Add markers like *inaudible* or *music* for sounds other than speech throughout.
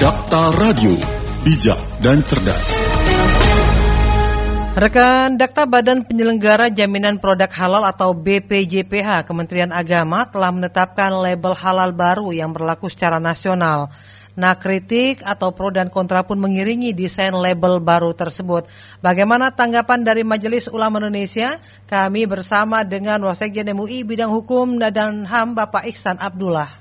Dakta Radio, bijak dan cerdas. Rekan Dakta Badan Penyelenggara Jaminan Produk Halal atau BPJPH Kementerian Agama telah menetapkan label halal baru yang berlaku secara nasional. Nah, kritik atau pro dan kontra pun mengiringi desain label baru tersebut. Bagaimana tanggapan dari Majelis Ulama Indonesia? Kami bersama dengan Wasekjen MUI Bidang Hukum dan HAM Bapak Iksan Abdullah.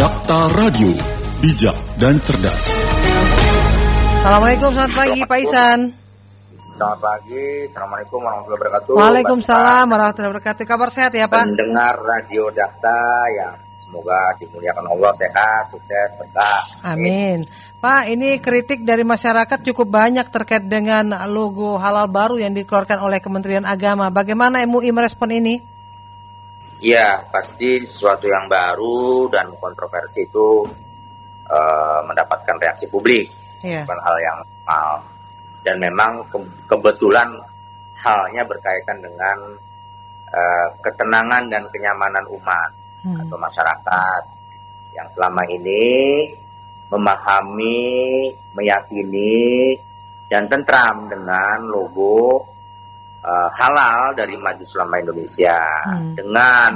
Dakta Radio, bijak dan cerdas. Assalamualaikum, selamat pagi Pak Isan. Selamat pagi, Assalamualaikum warahmatullahi wabarakatuh. Waalaikumsalam warahmatullahi wabarakatuh. Kabar sehat ya Pak? Mendengar radio Dakta yang semoga dimuliakan Allah, sehat, sukses, berkah. Amin. Pak, ini kritik dari masyarakat cukup banyak terkait dengan logo halal baru yang dikeluarkan oleh Kementerian Agama. Bagaimana MUI merespon ini? Iya, pasti sesuatu yang baru dan kontroversi itu uh, mendapatkan reaksi publik. Iya. Bukan hal yang normal. Dan memang ke kebetulan halnya berkaitan dengan uh, ketenangan dan kenyamanan umat hmm. atau masyarakat yang selama ini memahami, meyakini, dan tentram dengan logo uh, halal dari Majelis Ulama Indonesia hmm. dengan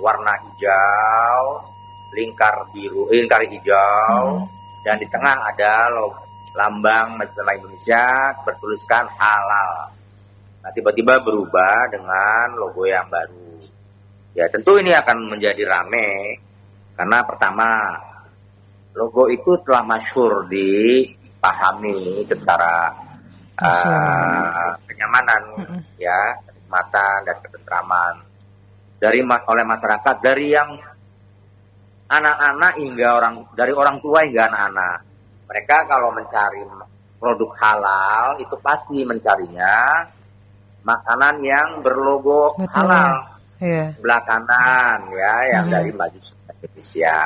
warna hijau, lingkar biru, eh, lingkar hijau, hmm. dan di tengah ada logo, lambang Majelis Ulama Indonesia bertuliskan halal. Nah tiba-tiba berubah dengan logo yang baru. Ya tentu ini akan menjadi rame karena pertama logo itu telah masyur dipahami secara uh, kenyamanan mm-hmm. ya kenikmatan dan ketentraman dari oleh masyarakat dari yang anak-anak hingga orang dari orang tua hingga anak-anak mereka kalau mencari produk halal itu pasti mencarinya makanan yang berlogo Betul. halal yeah. sebelah kanan ya yang mm-hmm. dari Majelis Indonesia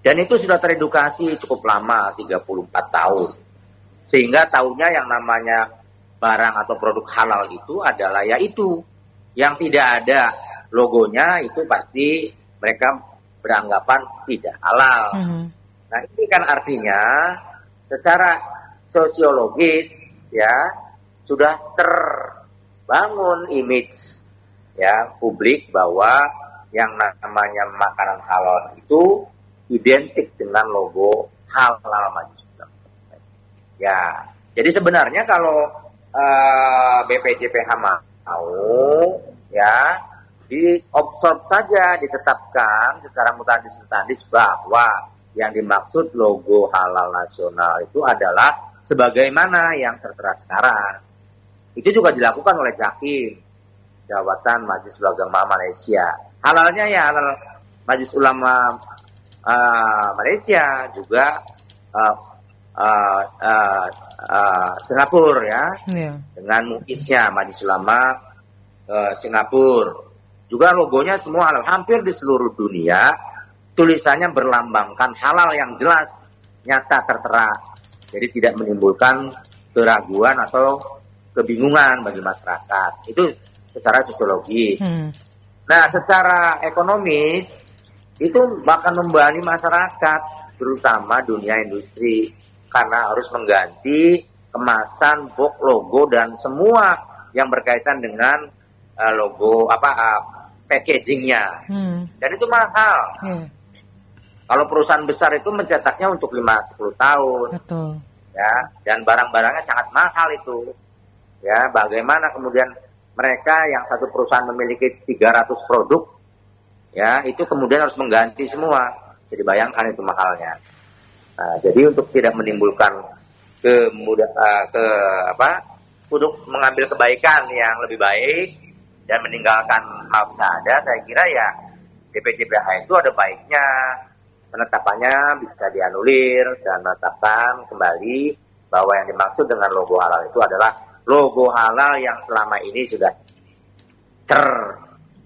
dan itu sudah teredukasi cukup lama 34 tahun sehingga tahunya yang namanya barang atau produk halal itu adalah yaitu yang tidak ada logonya itu pasti mereka beranggapan tidak halal. Hmm. Nah ini kan artinya secara sosiologis ya sudah terbangun image ya publik bahwa yang namanya makanan halal itu identik dengan logo halal majlis Ya, jadi sebenarnya kalau uh, BPJPH mau, ya, diobserv saja, ditetapkan secara mutadis mutadis bahwa yang dimaksud logo halal nasional itu adalah sebagaimana yang tertera sekarang. Itu juga dilakukan oleh Jakim, Jawatan Majelis Ulama Malaysia. Halalnya ya halal Majelis Ulama uh, Malaysia juga uh, uh, uh, uh, Singapura ya yeah. dengan muisnya Majelis Ulama uh, Singapura juga logonya semua halal hampir di seluruh dunia tulisannya berlambangkan halal yang jelas nyata tertera. Jadi tidak menimbulkan keraguan atau kebingungan bagi masyarakat. Itu secara sosiologis. Hmm. nah secara ekonomis itu bahkan membebani masyarakat terutama dunia industri. Karena harus mengganti kemasan, box, logo dan semua yang berkaitan dengan uh, logo apa uh, packagingnya. Hmm. Dan itu mahal. Yeah. Kalau perusahaan besar itu mencetaknya untuk 5-10 tahun. Betul. Ya, dan barang-barangnya sangat mahal itu. Ya, bagaimana kemudian mereka yang satu perusahaan memiliki 300 produk ya, itu kemudian harus mengganti semua. Jadi bayangkan itu mahalnya. Nah, jadi untuk tidak menimbulkan kemudah uh, ke apa untuk mengambil kebaikan yang lebih baik dan meninggalkan hal ada, saya kira ya DPCPH itu ada baiknya. Penetapannya bisa dianulir dan menetapkan kembali bahwa yang dimaksud dengan logo halal itu adalah logo halal yang selama ini sudah ter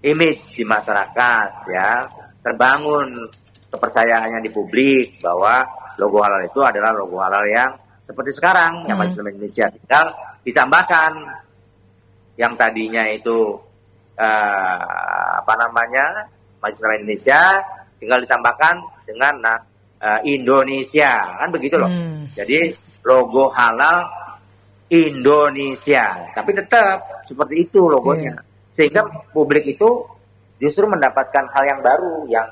image di masyarakat ya. Terbangun kepercayaannya di publik bahwa logo halal itu adalah logo halal yang seperti sekarang hmm. yang Majelis Indonesia tinggal ditambahkan. Yang tadinya itu uh, apa namanya Majelis Indonesia tinggal ditambahkan dengan nah, uh, Indonesia kan begitu loh. Hmm. Jadi logo halal Indonesia, tapi tetap seperti itu logonya. Yeah. Sehingga publik itu justru mendapatkan hal yang baru yang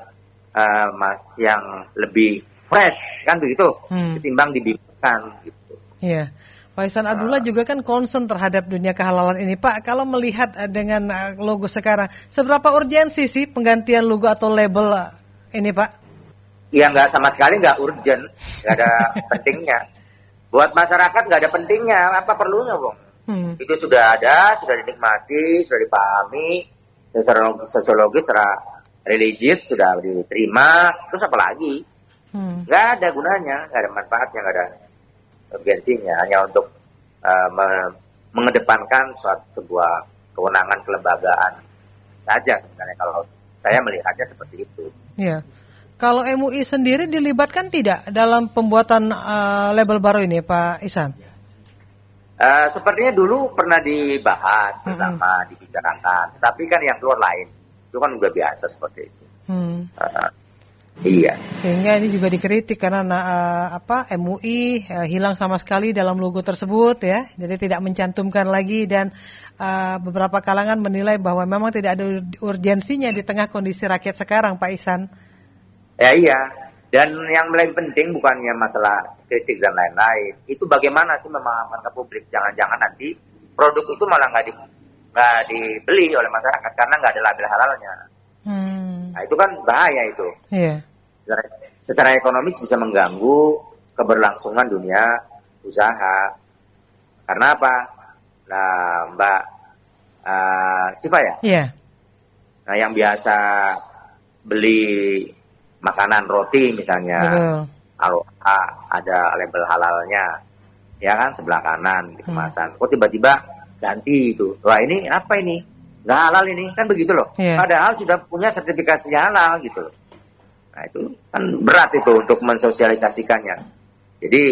uh, mas yang lebih fresh kan begitu hmm. ketimbang dibiarkan gitu. Iya. Pak Isan Abdullah juga kan concern terhadap dunia kehalalan ini. Pak, kalau melihat eh, dengan eh, logo sekarang, seberapa urgensi sih penggantian logo atau label ini, Pak? Ya nggak sama sekali nggak urgent, nggak ada *laughs* pentingnya. Buat masyarakat nggak ada pentingnya, apa perlunya, Bung? Hmm. Itu sudah ada, sudah dinikmati, sudah dipahami, secara sosiologis, secara religius sudah diterima, terus apa lagi? Hmm. Nggak ada gunanya, nggak ada manfaatnya, nggak ada urgensinya, hanya untuk uh, me mengedepankan suatu sebuah kewenangan kelembagaan saja sebenarnya kalau saya melihatnya seperti itu. Iya. Kalau MUI sendiri dilibatkan tidak dalam pembuatan uh, label baru ini, Pak Isan? Uh, sepertinya dulu pernah dibahas bersama, hmm. dibicarakan, tapi kan yang keluar lain, itu kan udah biasa seperti itu. Hmm. Uh, iya. Sehingga ini juga dikritik karena uh, apa MUI uh, hilang sama sekali dalam logo tersebut ya, jadi tidak mencantumkan lagi dan uh, beberapa kalangan menilai bahwa memang tidak ada urgensinya di tengah kondisi rakyat sekarang, Pak Isan. Ya iya, dan yang lebih penting bukannya masalah kritik dan lain-lain. Itu bagaimana sih memahamkan ke publik. Jangan-jangan nanti produk itu malah nggak di, dibeli oleh masyarakat karena nggak ada label halalnya. Hmm. Nah itu kan bahaya itu. Yeah. Secara, secara ekonomis bisa mengganggu keberlangsungan dunia usaha. Karena apa? Nah Mbak uh, Siva ya. Yeah. Nah yang biasa beli makanan roti misalnya kalau ada label halalnya ya kan sebelah kanan di kemasan hmm. kok tiba-tiba ganti itu wah ini apa ini nggak halal ini kan begitu loh. Yeah. padahal sudah punya sertifikasi halal gitu loh. Nah itu kan berat itu untuk mensosialisasikannya. Jadi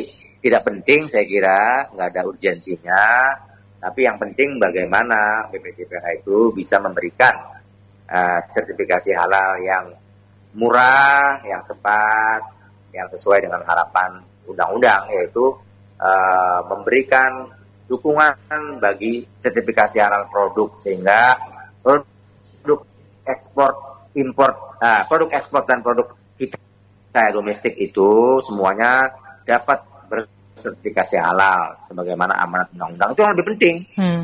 tidak penting saya kira nggak ada urgensinya. Tapi yang penting bagaimana BPJPH itu bisa memberikan uh, sertifikasi halal yang murah, yang cepat, yang sesuai dengan harapan undang-undang yaitu uh, memberikan dukungan bagi sertifikasi halal produk sehingga produk ekspor impor uh, produk ekspor dan produk kita domestik itu semuanya dapat bersertifikasi halal sebagaimana amanat undang-undang itu yang lebih penting. Hmm.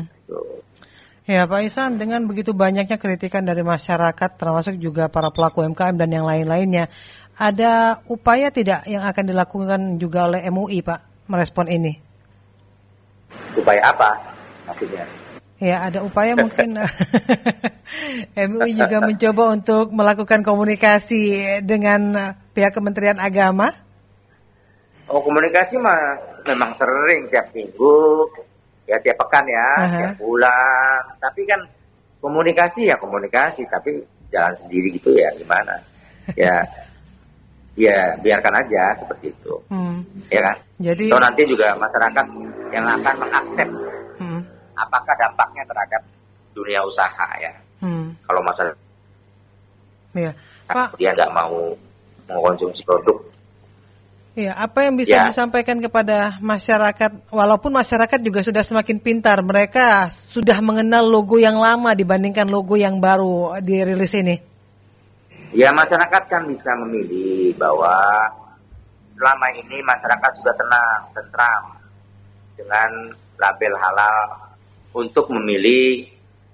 Ya Pak Isan, dengan begitu banyaknya kritikan dari masyarakat, termasuk juga para pelaku UMKM dan yang lain-lainnya, ada upaya tidak yang akan dilakukan juga oleh MUI Pak merespon ini? Upaya apa maksudnya? Ya ada upaya mungkin *laughs* MUI juga mencoba untuk melakukan komunikasi dengan pihak Kementerian Agama. Oh komunikasi mah memang sering tiap minggu ya tiap pekan ya, uh-huh. tiap bulan. Tapi kan komunikasi ya komunikasi, tapi jalan sendiri gitu ya gimana? Ya, *laughs* ya biarkan aja seperti itu, hmm. ya kan? Jadi, so, nanti juga masyarakat yang akan mengakses hmm. apakah dampaknya terhadap dunia usaha ya. Hmm. Kalau masalah, ya. Pak, dia nggak mau mengkonsumsi produk Iya, apa yang bisa ya. disampaikan kepada masyarakat? Walaupun masyarakat juga sudah semakin pintar, mereka sudah mengenal logo yang lama dibandingkan logo yang baru dirilis ini. Ya, masyarakat kan bisa memilih bahwa selama ini masyarakat sudah tenang, tentram dengan label halal untuk memilih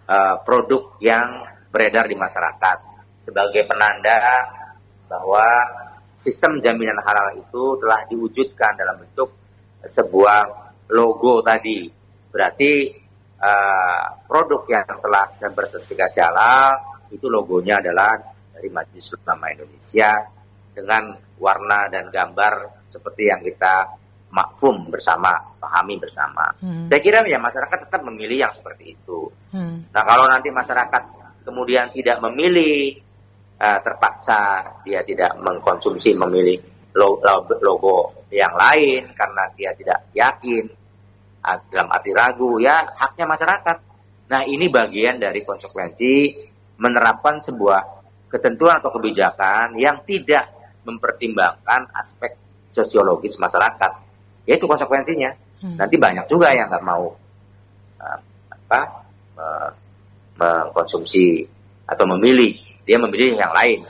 uh, produk yang beredar di masyarakat sebagai penanda bahwa sistem jaminan halal itu telah diwujudkan dalam bentuk sebuah logo tadi. Berarti uh, produk yang telah bersertifikasi halal itu logonya adalah dari Majelis Ulama Indonesia dengan warna dan gambar seperti yang kita makfum bersama, pahami bersama. Hmm. Saya kira ya masyarakat tetap memilih yang seperti itu. Hmm. Nah kalau nanti masyarakat kemudian tidak memilih uh, terpaksa dia tidak mengkonsumsi memilih logo, yang lain karena dia tidak yakin dalam arti ragu ya haknya masyarakat. Nah ini bagian dari konsekuensi menerapkan sebuah ketentuan atau kebijakan yang tidak mempertimbangkan aspek sosiologis masyarakat. Ya itu konsekuensinya. Hmm. Nanti banyak juga yang nggak mau uh, apa uh, mengkonsumsi atau memilih, dia memilih yang lain.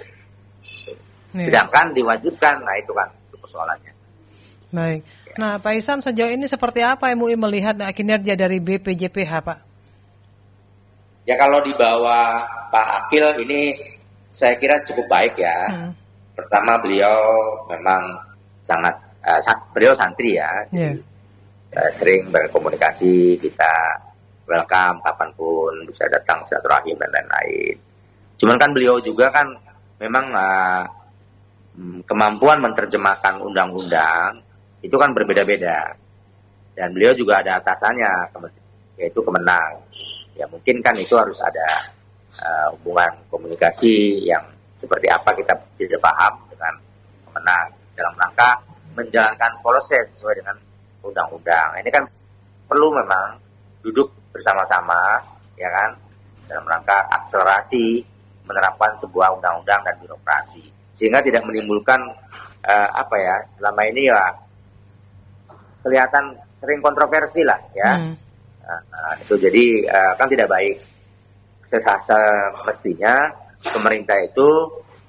Yeah. Sedangkan diwajibkan, nah itu kan itu persoalannya. Baik. Nah, Pak Isan sejauh ini seperti apa MUI melihat kinerja dari BPJPH, Pak? Ya kalau di bawah Pak Akil ini saya kira cukup baik ya. Hmm. Pertama beliau memang sangat uh, beliau santri ya, yeah. uh, sering berkomunikasi kita welcome kapan pun bisa datang silaturahim dan lain-lain. Cuman kan beliau juga kan memang uh, kemampuan menerjemahkan undang-undang itu kan berbeda-beda. Dan beliau juga ada atasannya, yaitu kemenang. Ya mungkin kan itu harus ada uh, hubungan komunikasi yang seperti apa kita tidak paham dengan kemenang dalam rangka menjalankan proses sesuai dengan undang-undang. Ini kan perlu memang duduk bersama-sama, ya kan, dalam rangka akselerasi menerapkan sebuah undang-undang dan birokrasi, sehingga tidak menimbulkan uh, apa ya selama ini ya kelihatan sering kontroversi lah ya. Hmm. Nah, itu jadi uh, kan tidak baik. Sesasa mestinya pemerintah itu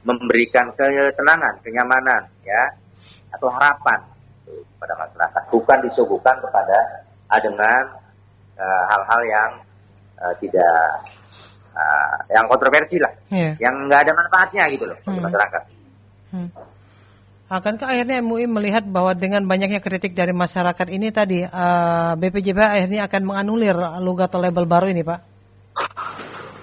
memberikan ketenangan, kenyamanan ya atau harapan kepada masyarakat, bukan disuguhkan kepada dengan uh, hal-hal yang uh, tidak uh, yang kontroversi lah, yeah. yang nggak ada manfaatnya gitu loh hmm. masyarakat. Hmm. Akankah akhirnya MUI melihat bahwa dengan banyaknya kritik dari masyarakat ini tadi uh, BPJP akhirnya akan menganulir logo atau label baru ini, Pak?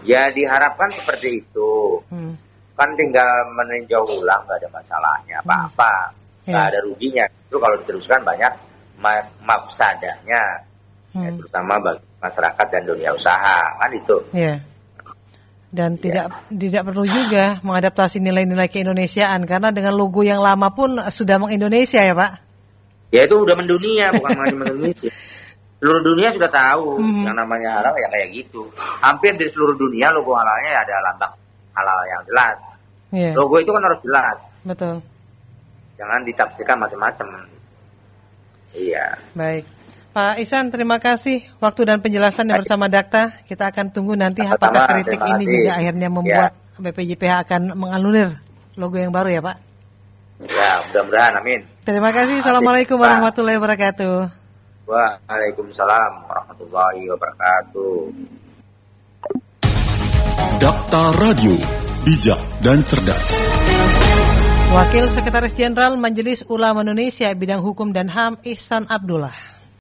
Ya diharapkan seperti itu. Hmm. Kan tinggal meninjau ulang nggak ada masalahnya hmm. apa-apa, nggak yeah. ada ruginya. Itu kalau diteruskan banyak ma mafsadahnya, hmm. ya, terutama bagi masyarakat dan dunia usaha kan itu. Yeah dan yeah. tidak tidak perlu juga mengadaptasi nilai-nilai keindonesiaan karena dengan logo yang lama pun sudah mengindonesia ya Pak. Ya itu udah mendunia bukan *laughs* hanya mengindonesia. Seluruh dunia sudah tahu mm-hmm. yang namanya halal ya kayak gitu. Hampir di seluruh dunia logo halalnya ya ada lambang halal yang jelas. Yeah. Logo itu kan harus jelas. Betul. Jangan ditafsirkan macam-macam. Iya. Baik. Pak Isan, terima kasih waktu dan penjelasannya bersama Dakta. Kita akan tunggu nanti Sama, apakah kritik ini juga akhirnya membuat ya. BPJPH akan menganulir logo yang baru ya Pak. Ya, mudah-mudahan, amin. Terima kasih. Assalamualaikum warahmatullahi wabarakatuh. Waalaikumsalam warahmatullahi wabarakatuh. Dakta Radio, bijak dan cerdas. Wakil Sekretaris Jenderal Majelis Ulama Indonesia bidang hukum dan HAM Ihsan Abdullah